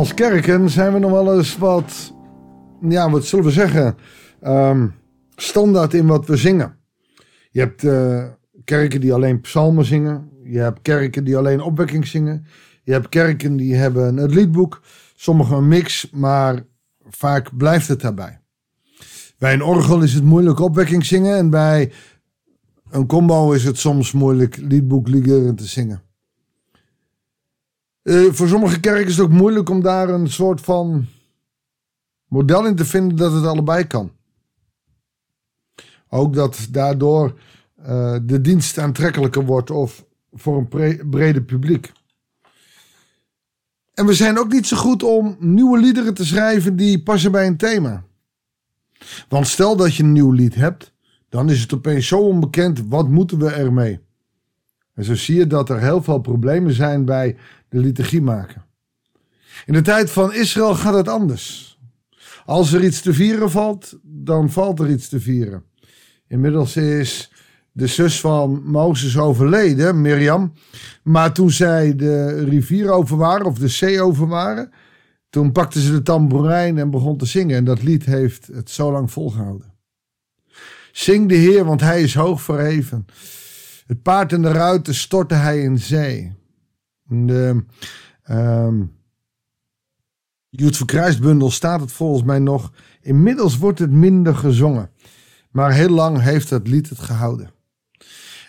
Als kerken zijn we nog wel eens wat, ja, wat zullen we zeggen, ehm, standaard in wat we zingen. Je hebt uh, kerken die alleen psalmen zingen. Je hebt kerken die alleen opwekking zingen. Je hebt kerken die hebben het liedboek. Sommige een mix, maar vaak blijft het daarbij. Bij een orgel is het moeilijk opwekking zingen. En bij een combo is het soms moeilijk liedboek ligeren te zingen. Uh, voor sommige kerken is het ook moeilijk om daar een soort van model in te vinden dat het allebei kan. Ook dat daardoor uh, de dienst aantrekkelijker wordt of voor een brede publiek. En we zijn ook niet zo goed om nieuwe liederen te schrijven die passen bij een thema. Want stel dat je een nieuw lied hebt, dan is het opeens zo onbekend, wat moeten we ermee? En zo zie je dat er heel veel problemen zijn bij de liturgie maken. In de tijd van Israël gaat het anders. Als er iets te vieren valt, dan valt er iets te vieren. Inmiddels is de zus van Mozes overleden, Mirjam. Maar toen zij de rivier over waren, of de zee over waren, toen pakte ze de tamboerijn en begon te zingen. En dat lied heeft het zo lang volgehouden. Zing de Heer, want hij is hoog verheven. Het paard en de ruiten stortte hij in zee. De um, Jood Verkruisbundel staat het volgens mij nog. Inmiddels wordt het minder gezongen. Maar heel lang heeft het lied het gehouden.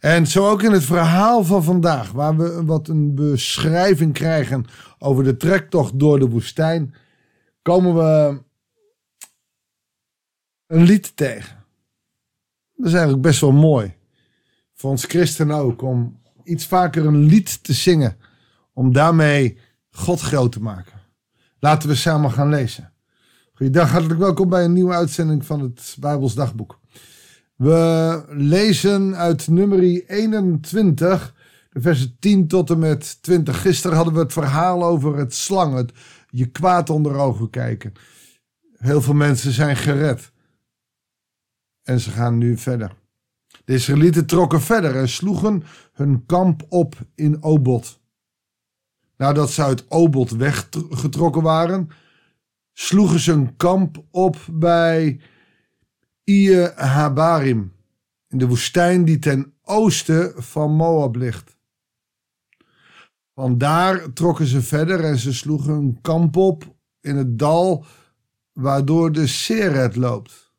En zo ook in het verhaal van vandaag, waar we wat een beschrijving krijgen over de trektocht door de woestijn, komen we een lied tegen. Dat is eigenlijk best wel mooi. Voor ons christenen ook, om iets vaker een lied te zingen. Om daarmee God groot te maken. Laten we samen gaan lezen. Goeiedag, hartelijk welkom bij een nieuwe uitzending van het Bijbels Dagboek. We lezen uit nummer 21, de versen 10 tot en met 20. Gisteren hadden we het verhaal over het slang, het je kwaad onder ogen kijken. Heel veel mensen zijn gered. En ze gaan nu verder. De Israëlieten trokken verder en sloegen hun kamp op in Obot. Nadat ze uit Obot weggetrokken waren, sloegen ze een kamp op bij Ie Habarim, in de woestijn die ten oosten van Moab ligt. Vandaar trokken ze verder en ze sloegen een kamp op in het dal waardoor de Seret loopt.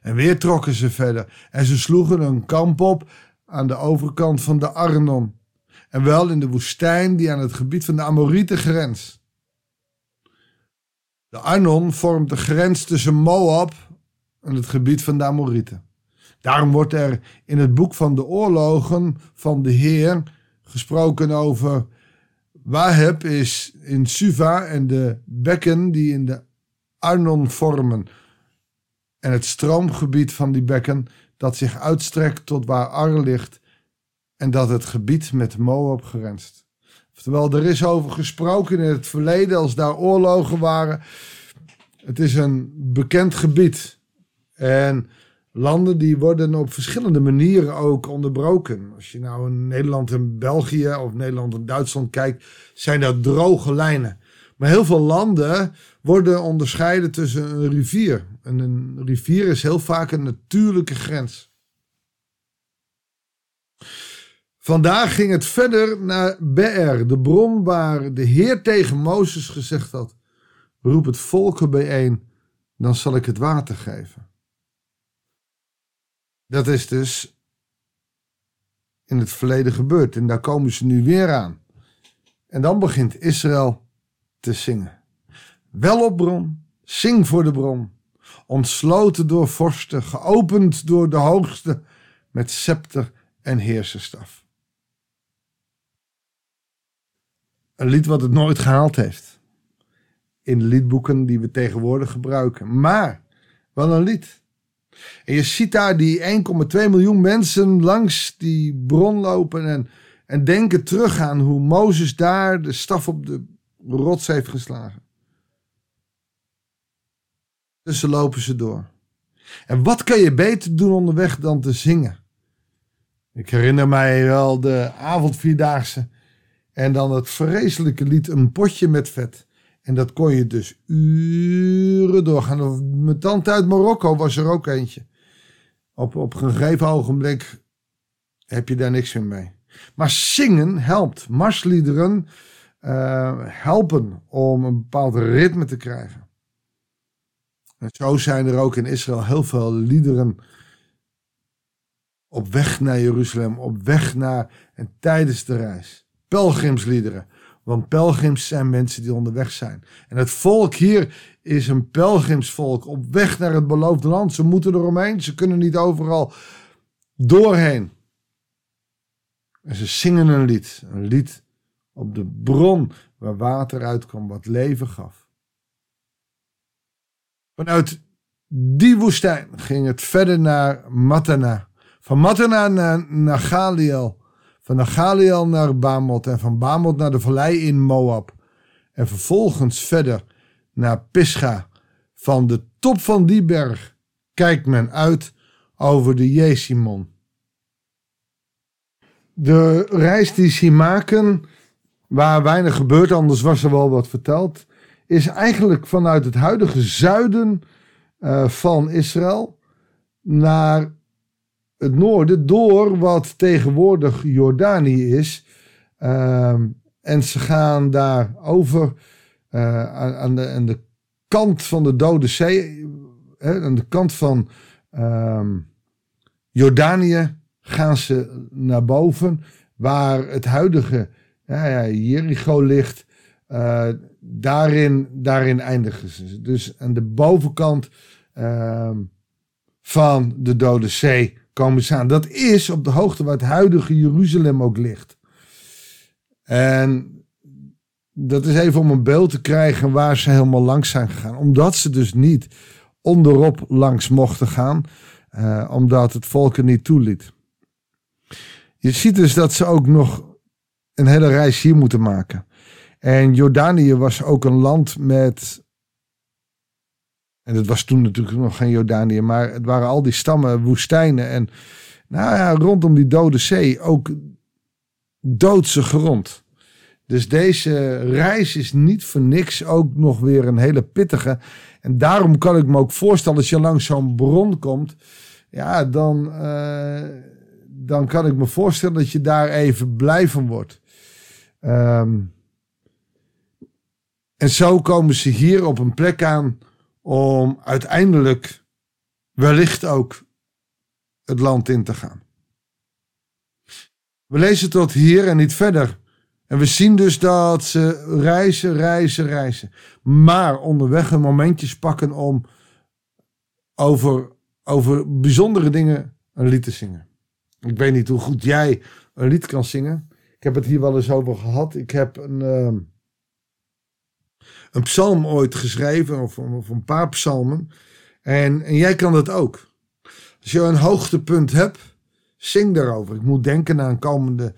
En weer trokken ze verder en ze sloegen een kamp op aan de overkant van de Arnon. En wel in de woestijn die aan het gebied van de Amorieten grenst. De Arnon vormt de grens tussen Moab in het gebied van de Amorieten. Daarom wordt er in het boek van de oorlogen van de Heer gesproken over Waheb is in Suva en de bekken die in de Arnon vormen. En het stroomgebied van die bekken dat zich uitstrekt tot waar Ar ligt en dat het gebied met Moab grenst. Oftewel, er is over gesproken in het verleden als daar oorlogen waren. Het is een bekend gebied. En landen die worden op verschillende manieren ook onderbroken. Als je nou in Nederland en België of Nederland en Duitsland kijkt, zijn dat droge lijnen. Maar heel veel landen worden onderscheiden tussen een rivier. En een rivier is heel vaak een natuurlijke grens. Vandaag ging het verder naar Be'er, de bron waar de Heer tegen Mozes gezegd had: Roep het volk bijeen, dan zal ik het water geven. Dat is dus in het verleden gebeurd. En daar komen ze nu weer aan. En dan begint Israël te zingen. Wel op bron, zing voor de bron. Ontsloten door vorsten, geopend door de hoogste, met scepter en heerserstaf. Een lied wat het nooit gehaald heeft. In de liedboeken die we tegenwoordig gebruiken. Maar wel een lied en je ziet daar die 1,2 miljoen mensen langs die bron lopen en, en denken terug aan hoe Mozes daar de staf op de rots heeft geslagen. Dus ze lopen ze door. En wat kan je beter doen onderweg dan te zingen? Ik herinner mij wel de avondvierdaagse en dan het vreselijke lied Een potje met vet. En dat kon je dus uren doorgaan. Mijn tante uit Marokko was er ook eentje. Op, op een gegeven ogenblik heb je daar niks meer mee. Maar zingen helpt. Marsliederen uh, helpen om een bepaald ritme te krijgen. En zo zijn er ook in Israël heel veel liederen op weg naar Jeruzalem, op weg naar en tijdens de reis. Pelgrimsliederen. Want pelgrims zijn mensen die onderweg zijn. En het volk hier is een pelgrimsvolk op weg naar het beloofde land. Ze moeten eromheen, ze kunnen niet overal doorheen. En ze zingen een lied. Een lied op de bron waar water uitkwam, wat leven gaf. Vanuit die woestijn ging het verder naar Matana. Van Matana naar, naar Galiel. Van Galiel naar Bamot. En van Bamot naar de vallei in Moab. En vervolgens verder naar Pisga. Van de top van die berg kijkt men uit over de Jesimon. De reis die ze maken, waar weinig gebeurt, anders was er wel wat verteld, is eigenlijk vanuit het huidige zuiden uh, van Israël naar het noorden, door wat tegenwoordig Jordanië is. Uh, en ze gaan daar over uh, aan, de, aan de kant van de Dode Zee, hè, aan de kant van ehm, Jordanië, gaan ze naar boven, waar het huidige ja, Jericho ligt. Uh, daarin, daarin eindigen ze. Dus aan de bovenkant uh, van de Dode Zee komen ze aan. Dat is op de hoogte waar het huidige Jeruzalem ook ligt. En dat is even om een beeld te krijgen waar ze helemaal langs zijn gegaan. Omdat ze dus niet onderop langs mochten gaan, uh, omdat het volk er niet toeliet. Je ziet dus dat ze ook nog een hele reis hier moeten maken. En Jordanië was ook een land met. En het was toen natuurlijk nog geen Jordanië, maar het waren al die stammen, woestijnen en. Nou ja, rondom die Dode Zee ook doodse grond. Dus deze reis is niet voor niks ook nog weer een hele pittige. En daarom kan ik me ook voorstellen, als je langs zo'n bron komt, ja, dan, uh, dan kan ik me voorstellen dat je daar even blij van wordt. Um, en zo komen ze hier op een plek aan om uiteindelijk wellicht ook het land in te gaan. We lezen tot hier en niet verder. En we zien dus dat ze reizen, reizen, reizen. Maar onderweg een momentjes pakken om over, over bijzondere dingen een lied te zingen. Ik weet niet hoe goed jij een lied kan zingen. Ik heb het hier wel eens over gehad. Ik heb een, uh, een psalm ooit geschreven, of, een paar psalmen. En, en jij kan dat ook. Als je een hoogtepunt hebt, zing daarover. Ik moet denken aan komende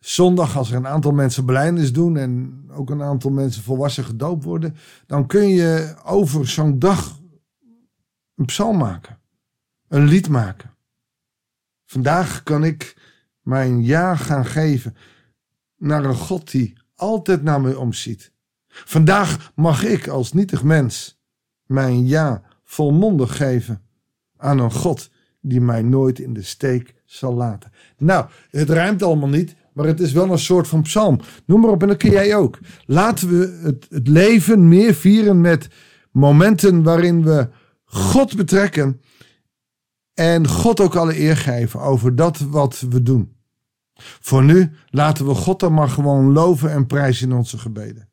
zondag, als er een aantal mensen belijdenis doen en ook een aantal mensen volwassen gedoopt worden, dan kun je over zo'n dag een psalm maken, een lied maken. Vandaag kan ik mijn ja gaan geven naar een God die altijd naar me omziet. Vandaag mag ik als nietig mens mijn ja volmondig geven aan een God die mij nooit in de steek zal laten. Nou, het ruimt allemaal niet, maar het is wel een soort van psalm. Noem maar op en dat kun jij ook. Laten we het, het leven meer vieren met momenten waarin we God betrekken en God ook alle eer geven over dat wat we doen. Voor nu laten we God dan maar gewoon loven en prijzen in onze gebeden.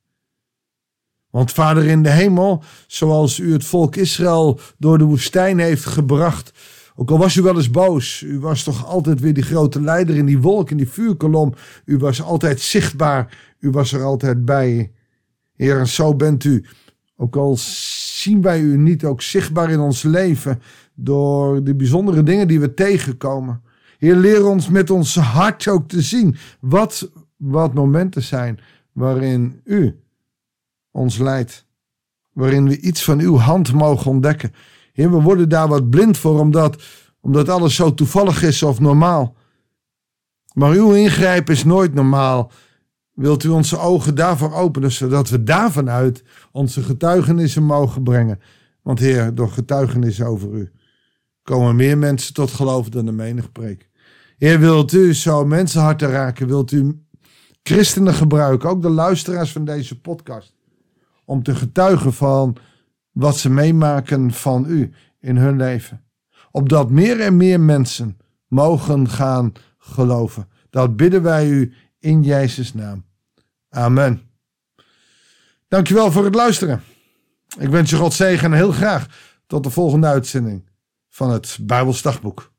Want Vader in de hemel, zoals u het volk Israël door de woestijn heeft gebracht, ook al was u wel eens boos, u was toch altijd weer die grote leider in die wolk, in die vuurkolom. U was altijd zichtbaar, u was er altijd bij. Heer, en zo bent u. Ook al zien wij u niet ook zichtbaar in ons leven door de bijzondere dingen die we tegenkomen. Heer, leer ons met ons hart ook te zien wat, wat momenten zijn waarin u ons leidt. Waarin we iets van uw hand mogen ontdekken. Heer, we worden daar wat blind voor omdat, omdat alles zo toevallig is of normaal. Maar uw ingrijpen is nooit normaal. wilt u onze ogen daarvoor openen, zodat we daarvanuit onze getuigenissen mogen brengen. Want Heer, door getuigenissen over u komen meer mensen tot geloof dan de menig preek. Heer, wilt u zo mensenharten raken? Wilt u christenen gebruiken, ook de luisteraars van deze podcast, om te getuigen van wat ze meemaken van u in hun leven? Opdat meer en meer mensen mogen gaan geloven. Dat bidden wij u in Jezus' naam. Amen. Dankjewel voor het luisteren. Ik wens je God zegen en heel graag tot de volgende uitzending van het Bijbelsdagboek.